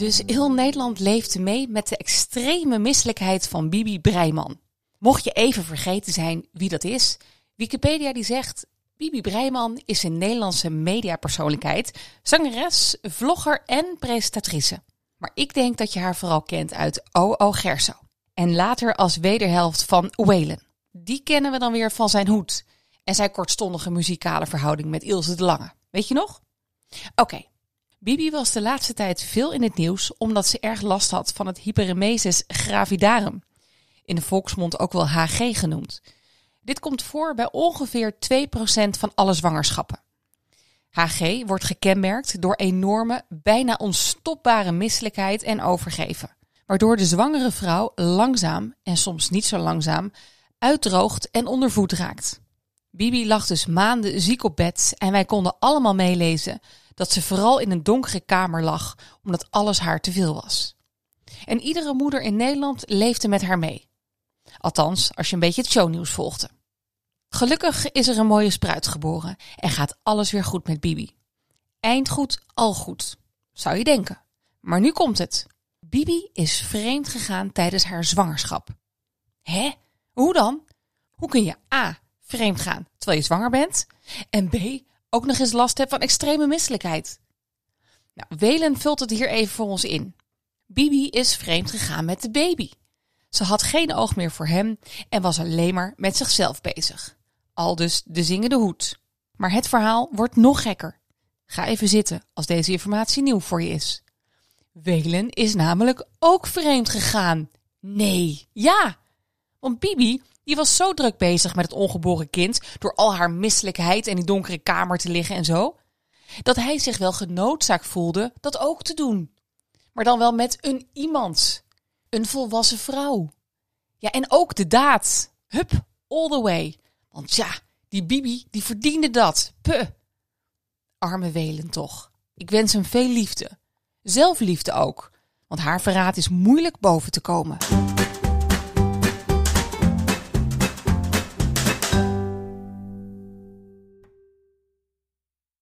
Dus heel Nederland leefde mee met de extreme misselijkheid van Bibi Breiman. Mocht je even vergeten zijn wie dat is, Wikipedia die zegt... Bibi Breiman is een Nederlandse mediapersoonlijkheid, zangeres, vlogger en presentatrice. Maar ik denk dat je haar vooral kent uit O.O. Gerso. En later als wederhelft van Whalen. Die kennen we dan weer van zijn hoed. En zijn kortstondige muzikale verhouding met Ilse de Lange. Weet je nog? Oké. Bibi was de laatste tijd veel in het nieuws omdat ze erg last had van het hyperemesis gravidarum. In de volksmond ook wel HG genoemd. Dit komt voor bij ongeveer 2% van alle zwangerschappen. HG wordt gekenmerkt door enorme, bijna onstopbare misselijkheid en overgeven, waardoor de zwangere vrouw langzaam en soms niet zo langzaam uitdroogt en ondervoed raakt. Bibi lag dus maanden ziek op bed en wij konden allemaal meelezen dat ze vooral in een donkere kamer lag omdat alles haar te veel was. En iedere moeder in Nederland leefde met haar mee. Althans, als je een beetje het shownieuws volgde. Gelukkig is er een mooie spruit geboren en gaat alles weer goed met Bibi. Eind goed, al goed, zou je denken. Maar nu komt het. Bibi is vreemd gegaan tijdens haar zwangerschap. Hè? Hoe dan? Hoe kun je A. vreemd gaan terwijl je zwanger bent en B. ook nog eens last hebt van extreme misselijkheid? Nou, Welen vult het hier even voor ons in. Bibi is vreemd gegaan met de baby. Ze had geen oog meer voor hem en was alleen maar met zichzelf bezig. Al dus de zingende hoed. Maar het verhaal wordt nog gekker. Ga even zitten als deze informatie nieuw voor je is. Welen is namelijk ook vreemd gegaan. Nee, ja. Want Bibi die was zo druk bezig met het ongeboren kind, door al haar misselijkheid in die donkere kamer te liggen en zo, dat hij zich wel genoodzaakt voelde dat ook te doen. Maar dan wel met een iemand. Een volwassen vrouw. Ja, en ook de daad. Hup, all the way. Want ja, die Bibi, die verdiende dat. Puh. Arme Welen toch. Ik wens hem veel liefde. Zelfliefde ook. Want haar verraad is moeilijk boven te komen.